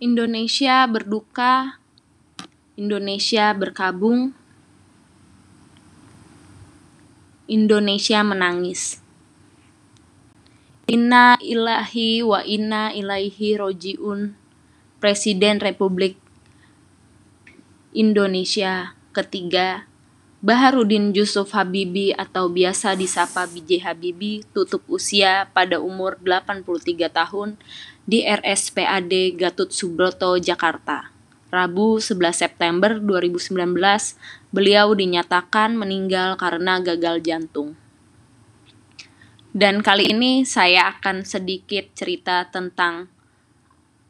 Indonesia berduka, Indonesia berkabung, Indonesia menangis. Inna ilahi wa inna ilaihi rojiun Presiden Republik Indonesia ketiga Baharudin Yusuf Habibi atau biasa disapa BJ Habibi tutup usia pada umur 83 tahun di RSPAD Gatot Subroto, Jakarta. Rabu 11 September 2019, beliau dinyatakan meninggal karena gagal jantung. Dan kali ini saya akan sedikit cerita tentang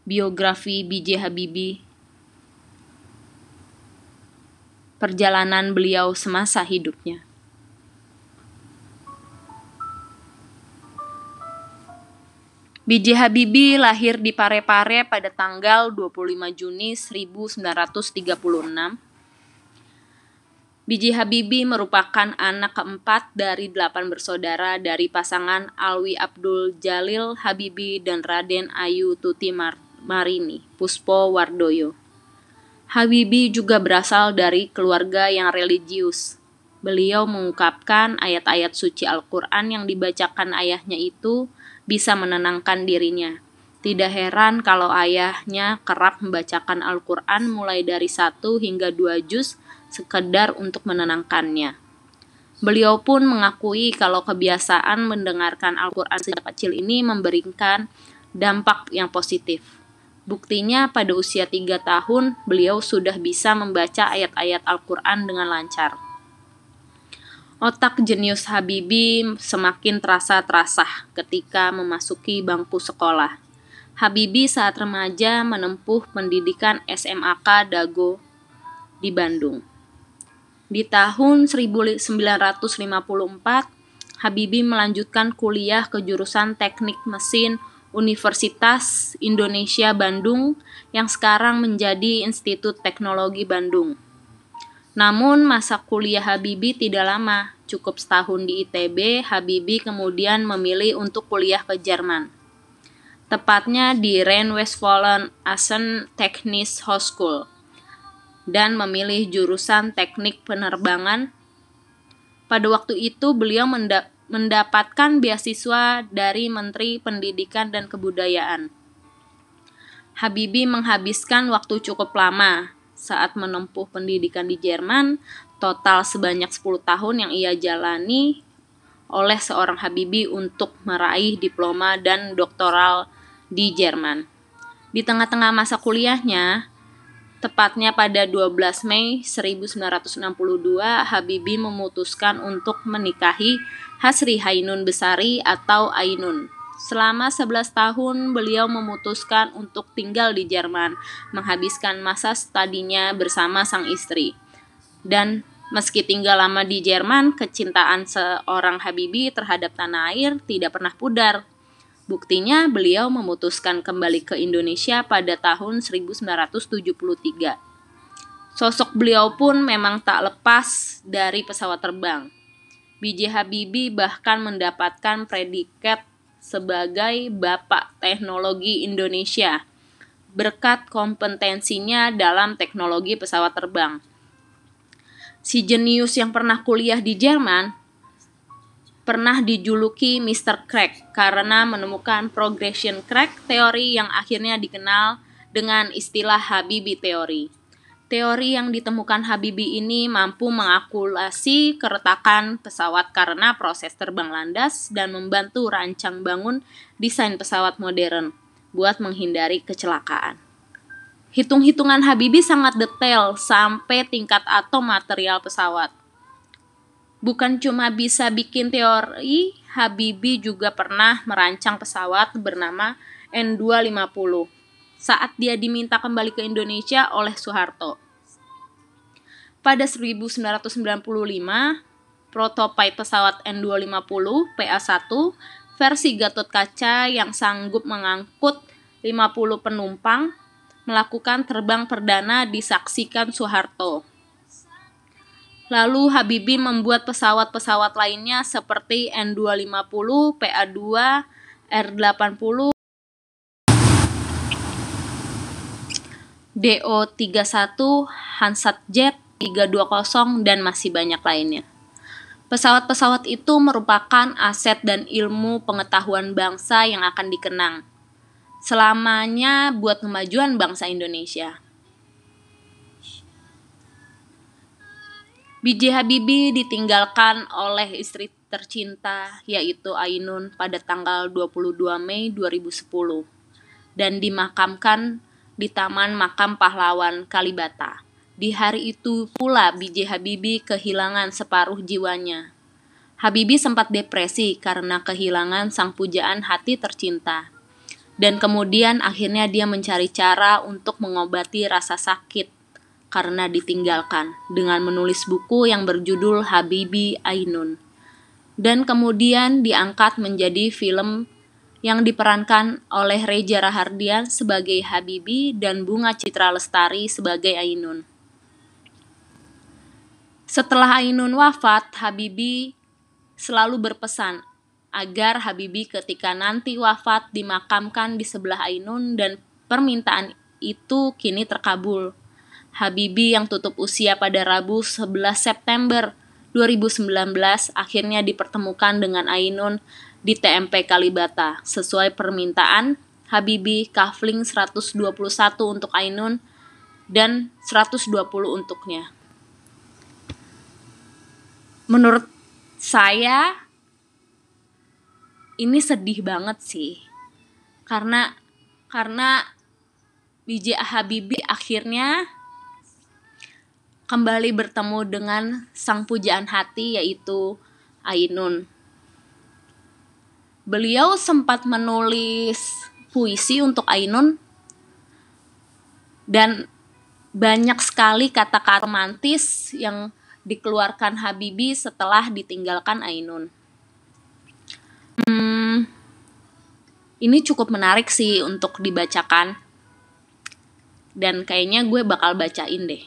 biografi BJ Habibie perjalanan beliau semasa hidupnya. B.J. Habibie lahir di Parepare pada tanggal 25 Juni 1936. B.J. Habibie merupakan anak keempat dari delapan bersaudara dari pasangan Alwi Abdul Jalil Habibie dan Raden Ayu Tuti Marini, Puspo Wardoyo. Habibie juga berasal dari keluarga yang religius. Beliau mengungkapkan ayat-ayat suci Al-Quran yang dibacakan ayahnya itu bisa menenangkan dirinya. Tidak heran kalau ayahnya kerap membacakan Al-Quran mulai dari satu hingga dua juz sekedar untuk menenangkannya. Beliau pun mengakui kalau kebiasaan mendengarkan Al-Quran sejak kecil ini memberikan dampak yang positif. Buktinya pada usia tiga tahun beliau sudah bisa membaca ayat-ayat Al-Quran dengan lancar. Otak jenius Habibi semakin terasa-terasa ketika memasuki bangku sekolah. Habibi saat remaja menempuh pendidikan SMAK Dago di Bandung. Di tahun 1954, Habibi melanjutkan kuliah ke jurusan Teknik Mesin Universitas Indonesia Bandung yang sekarang menjadi Institut Teknologi Bandung. Namun masa kuliah Habibi tidak lama, cukup setahun di ITB, Habibi kemudian memilih untuk kuliah ke Jerman. Tepatnya di Rhein-Westfalen Essen Technisch Hochschule dan memilih jurusan teknik penerbangan. Pada waktu itu beliau mendapatkan beasiswa dari Menteri Pendidikan dan Kebudayaan. Habibie menghabiskan waktu cukup lama saat menempuh pendidikan di Jerman, total sebanyak 10 tahun yang ia jalani oleh seorang Habibie untuk meraih diploma dan doktoral di Jerman. Di tengah-tengah masa kuliahnya, tepatnya pada 12 Mei 1962, Habibie memutuskan untuk menikahi Hasri Hainun Besari atau Ainun. Selama 11 tahun beliau memutuskan untuk tinggal di Jerman, menghabiskan masa studinya bersama sang istri. Dan meski tinggal lama di Jerman, kecintaan seorang Habibie terhadap tanah air tidak pernah pudar. Buktinya beliau memutuskan kembali ke Indonesia pada tahun 1973. Sosok beliau pun memang tak lepas dari pesawat terbang. B.J. Habibie bahkan mendapatkan predikat sebagai Bapak Teknologi Indonesia berkat kompetensinya dalam teknologi pesawat terbang. Si jenius yang pernah kuliah di Jerman pernah dijuluki Mr. Crack karena menemukan progression crack teori yang akhirnya dikenal dengan istilah Habibie teori. Teori yang ditemukan Habibie ini mampu mengakulasi keretakan pesawat karena proses terbang landas dan membantu rancang bangun desain pesawat modern buat menghindari kecelakaan. Hitung-hitungan Habibie sangat detail sampai tingkat atom material pesawat. Bukan cuma bisa bikin teori, Habibie juga pernah merancang pesawat bernama N250 saat dia diminta kembali ke Indonesia oleh Soeharto. Pada 1995, prototipe pesawat N250 PA1 versi Gatot Kaca yang sanggup mengangkut 50 penumpang melakukan terbang perdana disaksikan Soeharto. Lalu Habibie membuat pesawat-pesawat lainnya seperti N250, PA2, R80, DO31, Hansat Jet 320, dan masih banyak lainnya. Pesawat-pesawat itu merupakan aset dan ilmu pengetahuan bangsa yang akan dikenang selamanya buat kemajuan bangsa Indonesia. B.J. Habibie ditinggalkan oleh istri tercinta yaitu Ainun pada tanggal 22 Mei 2010 dan dimakamkan di Taman Makam Pahlawan Kalibata. Di hari itu pula B.J. Habibie kehilangan separuh jiwanya. Habibie sempat depresi karena kehilangan sang pujaan hati tercinta. Dan kemudian akhirnya dia mencari cara untuk mengobati rasa sakit karena ditinggalkan dengan menulis buku yang berjudul Habibie Ainun. Dan kemudian diangkat menjadi film yang diperankan oleh Reza Rahardian sebagai Habibie dan Bunga Citra Lestari sebagai Ainun. Setelah Ainun wafat, Habibi selalu berpesan agar Habibi ketika nanti wafat dimakamkan di sebelah Ainun dan permintaan itu kini terkabul. Habibi yang tutup usia pada Rabu 11 September 2019 akhirnya dipertemukan dengan Ainun di TMP Kalibata sesuai permintaan Habibi kafling 121 untuk Ainun dan 120 untuknya menurut saya ini sedih banget sih karena karena BJ Habibie akhirnya kembali bertemu dengan sang pujaan hati yaitu Ainun. Beliau sempat menulis puisi untuk Ainun dan banyak sekali kata-kata romantis yang dikeluarkan Habibi setelah ditinggalkan Ainun. Hmm, ini cukup menarik sih untuk dibacakan. Dan kayaknya gue bakal bacain deh.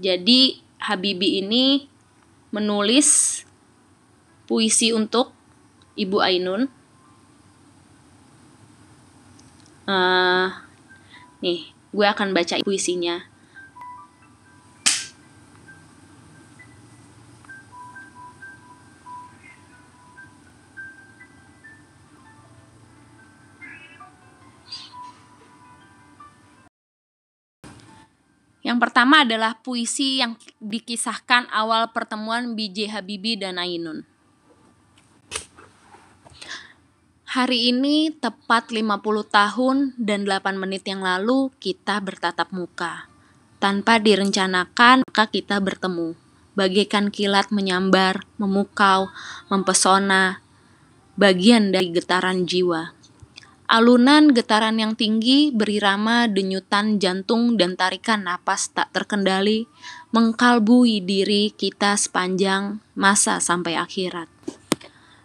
Jadi Habibi ini menulis puisi untuk Ibu Ainun. Uh, nih, gue akan baca puisinya. Yang pertama adalah puisi yang dikisahkan awal pertemuan B.J. Habibie dan Ainun. Hari ini tepat 50 tahun dan 8 menit yang lalu kita bertatap muka. Tanpa direncanakan, maka kita bertemu. Bagaikan kilat menyambar, memukau, mempesona, bagian dari getaran jiwa. Alunan getaran yang tinggi berirama denyutan jantung dan tarikan napas tak terkendali mengkalbui diri kita sepanjang masa sampai akhirat.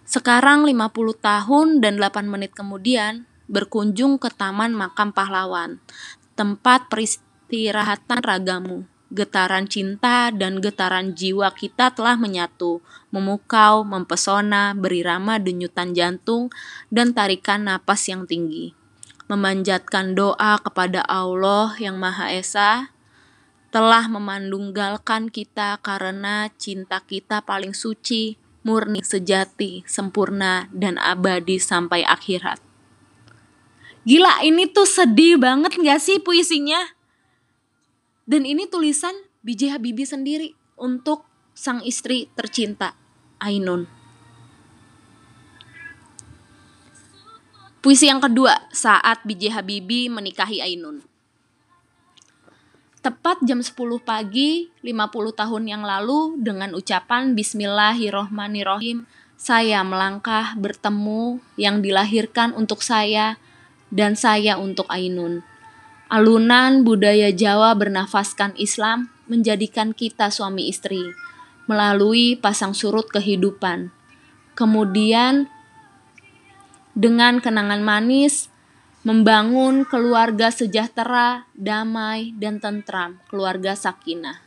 Sekarang 50 tahun dan 8 menit kemudian berkunjung ke Taman Makam Pahlawan, tempat peristirahatan ragamu getaran cinta dan getaran jiwa kita telah menyatu, memukau, mempesona, berirama denyutan jantung, dan tarikan napas yang tinggi. Memanjatkan doa kepada Allah yang Maha Esa, telah memandunggalkan kita karena cinta kita paling suci, murni, sejati, sempurna, dan abadi sampai akhirat. Gila, ini tuh sedih banget gak sih puisinya? Dan ini tulisan B.J. Habibie sendiri untuk sang istri tercinta, Ainun. Puisi yang kedua, saat B.J. Habibie menikahi Ainun. Tepat jam 10 pagi 50 tahun yang lalu dengan ucapan Bismillahirrohmanirrohim, saya melangkah bertemu yang dilahirkan untuk saya dan saya untuk Ainun. Alunan budaya Jawa bernafaskan Islam menjadikan kita suami istri melalui pasang surut kehidupan. Kemudian dengan kenangan manis membangun keluarga sejahtera, damai, dan tentram, keluarga sakinah.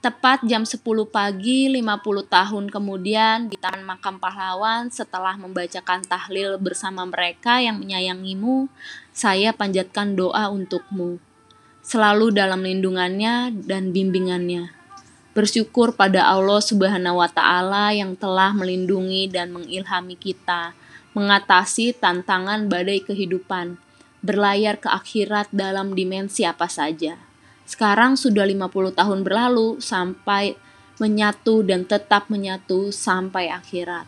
Tepat jam 10 pagi 50 tahun kemudian di Taman Makam Pahlawan setelah membacakan tahlil bersama mereka yang menyayangimu, saya panjatkan doa untukmu. Selalu dalam lindungannya dan bimbingannya. Bersyukur pada Allah Subhanahu wa taala yang telah melindungi dan mengilhami kita mengatasi tantangan badai kehidupan, berlayar ke akhirat dalam dimensi apa saja. Sekarang sudah 50 tahun berlalu sampai menyatu dan tetap menyatu sampai akhirat.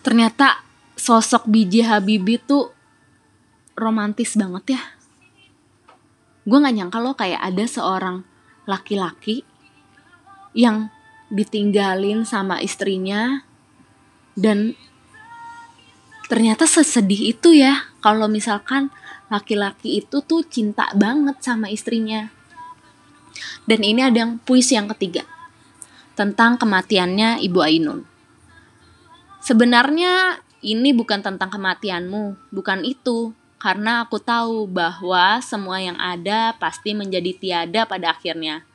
Ternyata sosok biji Habibie tuh romantis banget ya. Gue gak nyangka loh kayak ada seorang laki-laki yang ditinggalin sama istrinya dan ternyata sesedih itu ya kalau misalkan laki-laki itu tuh cinta banget sama istrinya. Dan ini ada yang puisi yang ketiga tentang kematiannya Ibu Ainun. Sebenarnya ini bukan tentang kematianmu, bukan itu. Karena aku tahu bahwa semua yang ada pasti menjadi tiada pada akhirnya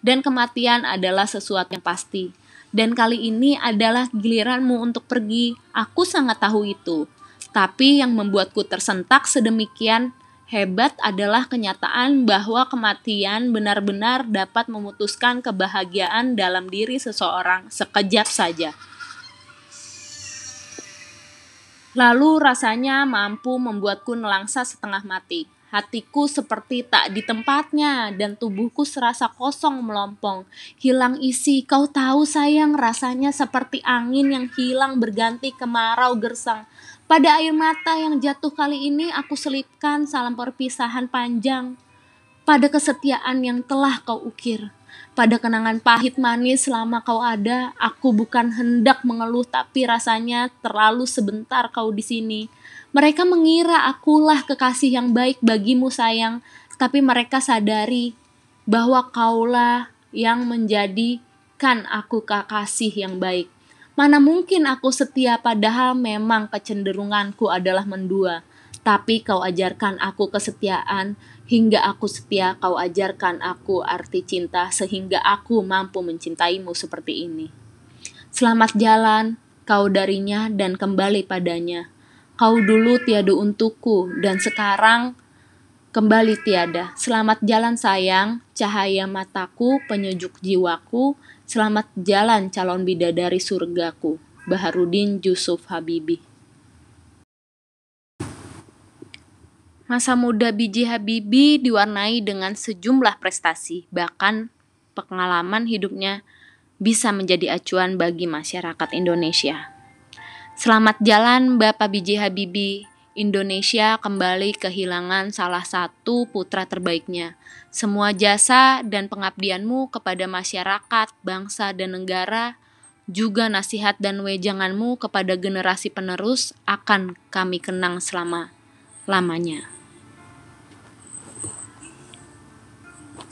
dan kematian adalah sesuatu yang pasti. Dan kali ini adalah giliranmu untuk pergi. Aku sangat tahu itu. Tapi yang membuatku tersentak sedemikian hebat adalah kenyataan bahwa kematian benar-benar dapat memutuskan kebahagiaan dalam diri seseorang sekejap saja. Lalu rasanya mampu membuatku nelangsa setengah mati. Hatiku seperti tak di tempatnya dan tubuhku serasa kosong melompong. Hilang isi, kau tahu sayang rasanya seperti angin yang hilang berganti kemarau gersang. Pada air mata yang jatuh kali ini aku selipkan salam perpisahan panjang. Pada kesetiaan yang telah kau ukir. Pada kenangan pahit manis selama kau ada, aku bukan hendak mengeluh tapi rasanya terlalu sebentar kau di sini mereka mengira akulah kekasih yang baik bagimu sayang, tapi mereka sadari bahwa kaulah yang menjadikan aku kekasih yang baik. Mana mungkin aku setia padahal memang kecenderunganku adalah mendua. Tapi kau ajarkan aku kesetiaan, hingga aku setia kau ajarkan aku arti cinta sehingga aku mampu mencintaimu seperti ini. Selamat jalan kau darinya dan kembali padanya. Kau dulu tiada untukku, dan sekarang kembali tiada. Selamat jalan sayang, cahaya mataku, penyejuk jiwaku. Selamat jalan calon bidadari surgaku. Baharudin Yusuf Habibi. Masa muda biji Habibi diwarnai dengan sejumlah prestasi, bahkan pengalaman hidupnya bisa menjadi acuan bagi masyarakat Indonesia. Selamat jalan Bapak Biji Habibi. Indonesia kembali kehilangan salah satu putra terbaiknya. Semua jasa dan pengabdianmu kepada masyarakat, bangsa, dan negara, juga nasihat dan wejanganmu kepada generasi penerus akan kami kenang selama lamanya.